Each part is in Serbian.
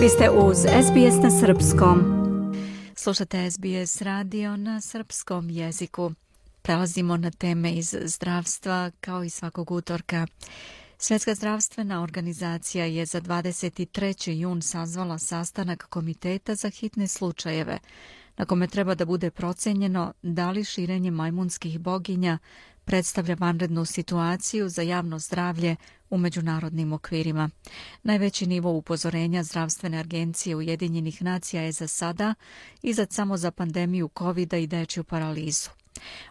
Vi ste uz SBS na Srpskom. Slušate SBS radio na srpskom jeziku. Prelazimo na teme iz zdravstva kao i svakog utorka. Svjetska zdravstvena organizacija je za 23. jun sazvala sastanak Komiteta za hitne slučajeve, na kome treba da bude procenjeno da li širenje majmunskih boginja predstavlja vanrednu situaciju za javno zdravlje u međunarodnim okvirima. Najveći nivo upozorenja zdravstvene agencije Ujedinjenih nacija je za sada izad samo za pandemiju covid i dečju paralizu.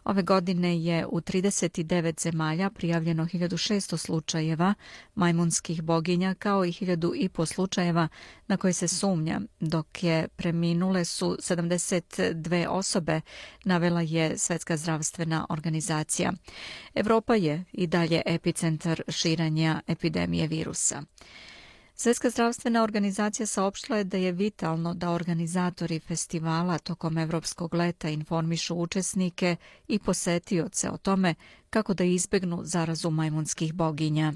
Ove godine je u 39 zemalja prijavljeno 1600 slučajeva majmunskih boginja kao i 1500 slučajeva na koje se sumnja, dok je preminule su 72 osobe, navela je Svetska zdravstvena organizacija. Evropa je i dalje epicentar širanja epidemije virusa. Svetska zdravstvena organizacija saopštila je da je vitalno da organizatori festivala tokom evropskog leta informišu učesnike i posetioce o tome kako da izbegnu zarazu majmunskih boginja.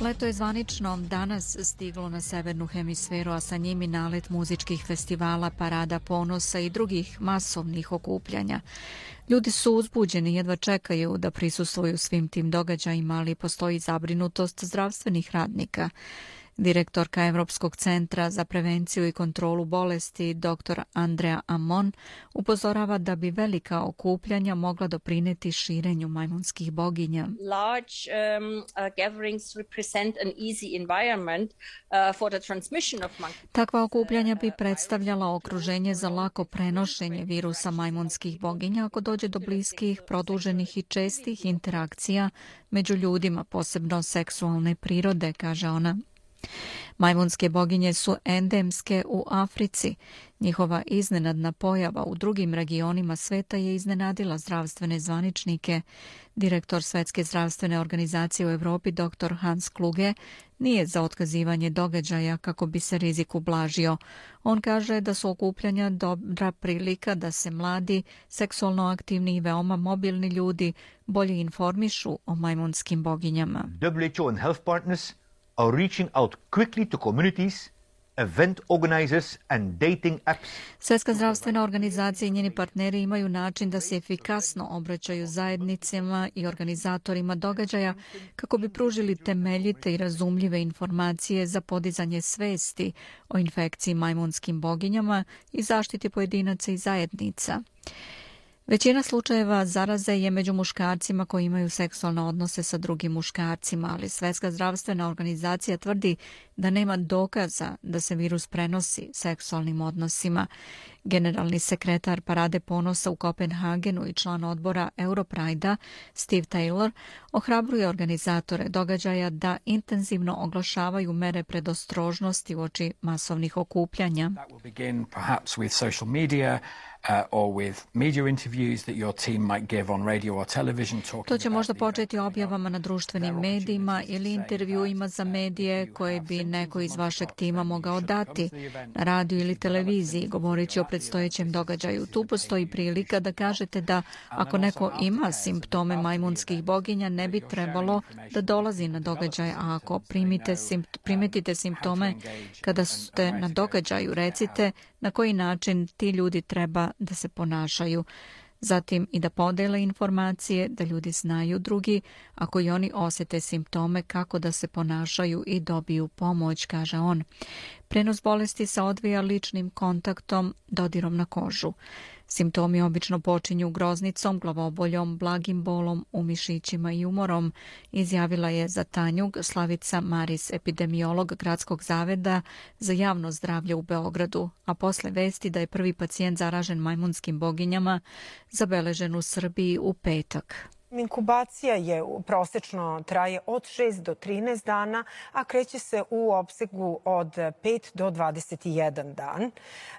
Leto je zvanično danas stiglo na severnu hemisferu, a sa njimi nalet muzičkih festivala, parada ponosa i drugih masovnih okupljanja. Ljudi su uzbuđeni, jedva čekaju da prisustuju svim tim događajima, ali postoji zabrinutost zdravstvenih radnika. Direktorka Evropskog centra za prevenciju i kontrolu bolesti dr. Andrea Amon upozorava da bi velika okupljanja mogla doprineti širenju majmunskih boginja. Large um, uh, gatherings represent an easy environment uh, for the transmission of monkey. Takva okupljanja bi predstavljala okruženje za lako prenošenje virusa majmunskih boginja ako dođe do bliskih, produženih i čestih interakcija među ljudima, posebno seksualne prirode, kaže ona. Majmunske boginje su endemske u Africi. Njihova iznenadna pojava u drugim regionima sveta je iznenadila zdravstvene zvaničnike. Direktor Svetske zdravstvene organizacije u Evropi dr. Hans Kluge nije za otkazivanje događaja kako bi se rizik ublažio. On kaže da su okupljanja dobra prilika da se mladi, seksualno aktivni i veoma mobilni ljudi bolje informišu o majmunskim boginjama. WHO and health partners are reaching out quickly to communities, event organizers and dating apps. Svetska zdravstvena organizacija i njeni partneri imaju način da se efikasno obraćaju zajednicama i organizatorima događaja kako bi pružili temeljite i razumljive informacije za podizanje svesti o infekciji majmunskim boginjama i zaštiti pojedinaca i zajednica. Većina slučajeva zaraze je među muškarcima koji imaju seksualne odnose sa drugim muškarcima, ali Svetska zdravstvena organizacija tvrdi da nema dokaza da se virus prenosi seksualnim odnosima. Generalni sekretar Parade ponosa u Kopenhagenu i član odbora Europrajda Steve Taylor ohrabruje organizatore događaja da intenzivno oglašavaju mere predostrožnosti u oči masovnih okupljanja. That will begin Uh, or with media interviews that your team might give on radio or television talking To će možda početi objavama na društvenim medijima ili intervjuima za medije koje bi neko iz vašeg tima mogao dati na radiju ili televiziji govoreći o predstojećem događaju. Tu postoji prilika da kažete da ako neko ima simptome majmunskih boginja ne bi trebalo da dolazi na događaj, a ako primite simpt primetite simptome kada ste na događaju recite na koji način ti ljudi treba da se ponašaju. Zatim i da podele informacije, da ljudi znaju drugi, ako i oni osete simptome kako da se ponašaju i dobiju pomoć, kaže on. Prenos bolesti se odvija ličnim kontaktom, dodirom na kožu. Simptomi obično počinju groznicom, glavoboljom, blagim bolom u mišićima i umorom, izjavila je za Tanjug Slavica Maris, epidemiolog Gradskog zaveda za javno zdravlje u Beogradu, a posle vesti da je prvi pacijent zaražen majmunskim boginjama zabeležen u Srbiji u petak. Inkubacija je prosečno traje od 6 do 13 dana, a kreće se u opsegu od 5 do 21 dan.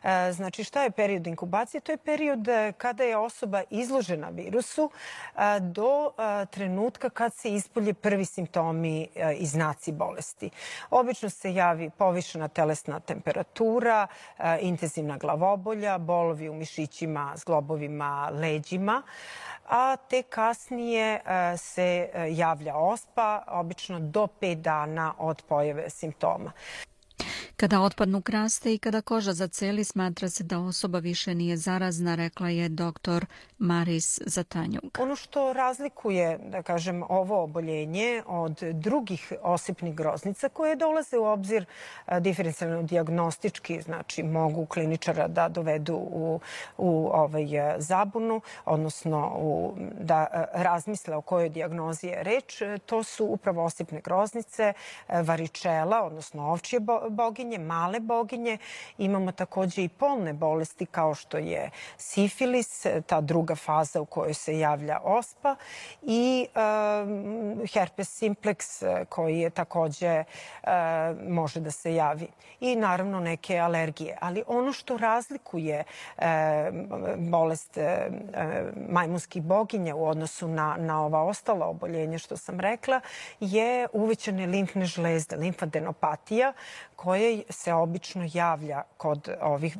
E, znači šta je period inkubacije? To je period e, kada je osoba izložena virusu e, do trenutka kad se ispolje prvi simptomi i znaci bolesti. Obično se javi povišena telesna temperatura, intenzivna glavobolja, bolovi u mišićima, zglobovima, leđima a te kasnije e, se javlja ospa, obično do 5 dana od pojave simptoma. Kada otpadnu kraste i kada koža zaceli, smatra se da osoba više nije zarazna, rekla je doktor Maris Zatanjuk. Ono što razlikuje, da kažem, ovo oboljenje od drugih osipnih groznica koje dolaze u obzir diferencijalno diagnostički, znači mogu kliničara da dovedu u, u ovaj, zabunu, odnosno u, da razmisle o kojoj diagnozi je reč, to su upravo osipne groznice, varičela, odnosno ovčije boginje, male boginje. Imamo takođe i polne bolesti kao što je sifilis, ta druga faza u kojoj se javlja ospa i um, herpes simplex koji je takođe uh, može da se javi. I naravno neke alergije. Ali ono što razlikuje uh, bolest uh, majmunskih boginja u odnosu na, na ova ostala oboljenja što sam rekla je uvećane limfne žlezde, limfadenopatija koja se obično javlja kod ovih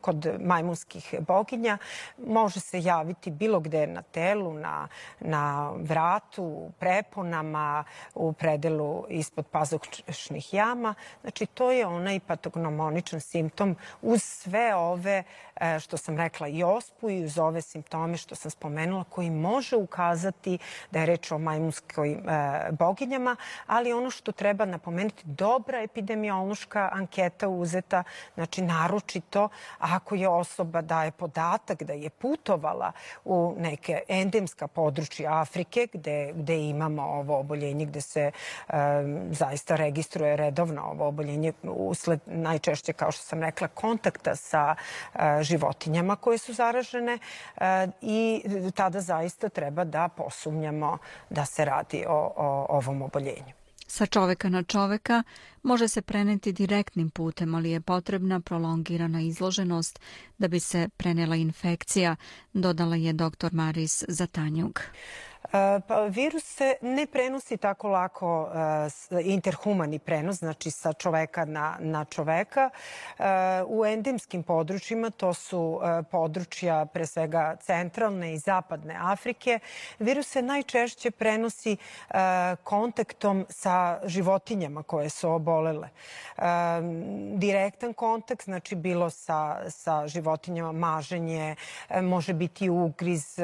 kod majmunskih boginja. Može se javiti bilo gde na telu, na, na vratu, preponama, u predelu ispod pazušnih jama. Znači, to je onaj patognomoničan simptom uz sve ove, e, što sam rekla, i ospu i uz ove simptome što sam spomenula, koji može ukazati da je reč o majmunskoj e, boginjama, ali ono što treba napomenuti, dobra epidemiološka anketa uzeta, znači naročito ako je osoba daje podatak da je putovala u neke endemska područja Afrike gde, gde imamo ovo oboljenje, gde se um, zaista registruje redovno ovo oboljenje usled najčešće, kao što sam rekla, kontakta sa uh, životinjama koje su zaražene uh, i tada zaista treba da posumnjamo da se radi o, o ovom oboljenju. Sa čoveka na čoveka može se preneti direktnim putem, ali je potrebna prolongirana izloženost da bi se prenela infekcija, dodala je dr. Maris Zatanjuk. E, pa, virus se ne prenosi tako lako e, interhumani prenos, znači sa čoveka na, na čoveka. E, u endemskim područjima, to su područja pre svega centralne i zapadne Afrike, virus se najčešće prenosi kontaktom sa životinjama koje su obolele. Direktan kontakt, znači bilo sa, sa životinjama, maženje, može biti ugriz,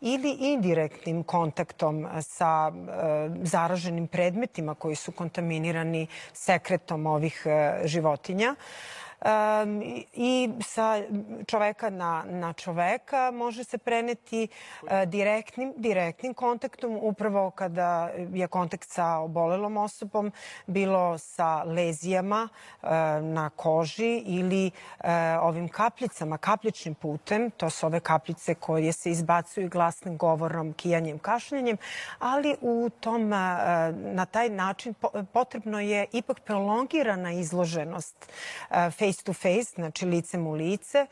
ili indirektnim kontaktom sa e, zaraženim predmetima koji su kontaminirani sekretom ovih e, životinja i sa čoveka na, na čoveka može se preneti uh, direktnim, direktnim kontaktom. Upravo kada je kontakt sa obolelom osobom, bilo sa lezijama uh, na koži ili uh, ovim kapljicama, kapljičnim putem, to su ove kapljice koje se izbacuju glasnim govorom, kijanjem, kašljanjem, ali u tom, na taj način potrebno je ipak prolongirana izloženost face face to face, znači licem u lice,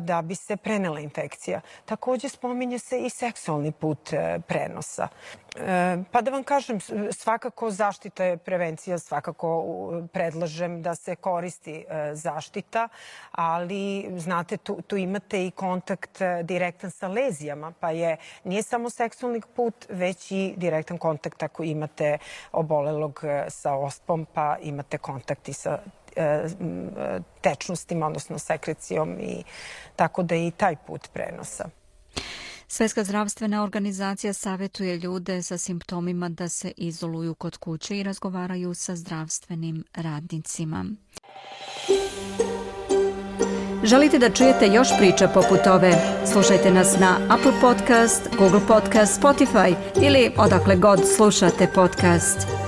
da bi se prenela infekcija. Takođe spominje se i seksualni put e, prenosa. E, pa da vam kažem, svakako zaštita je prevencija, svakako predlažem da se koristi e, zaštita, ali znate, tu, tu imate i kontakt direktan sa lezijama, pa je, nije samo seksualni put, već i direktan kontakt ako imate obolelog sa ospom, pa imate kontakt i sa E, tečnostima, odnosno sekrecijom i tako da i taj put prenosa. Svetska zdravstvena organizacija savjetuje ljude sa simptomima da se izoluju kod kuće i razgovaraju sa zdravstvenim radnicima. Želite da čujete još priča poput ove? Slušajte nas na Apple Podcast, Google Podcast, Spotify ili odakle god slušate podcast.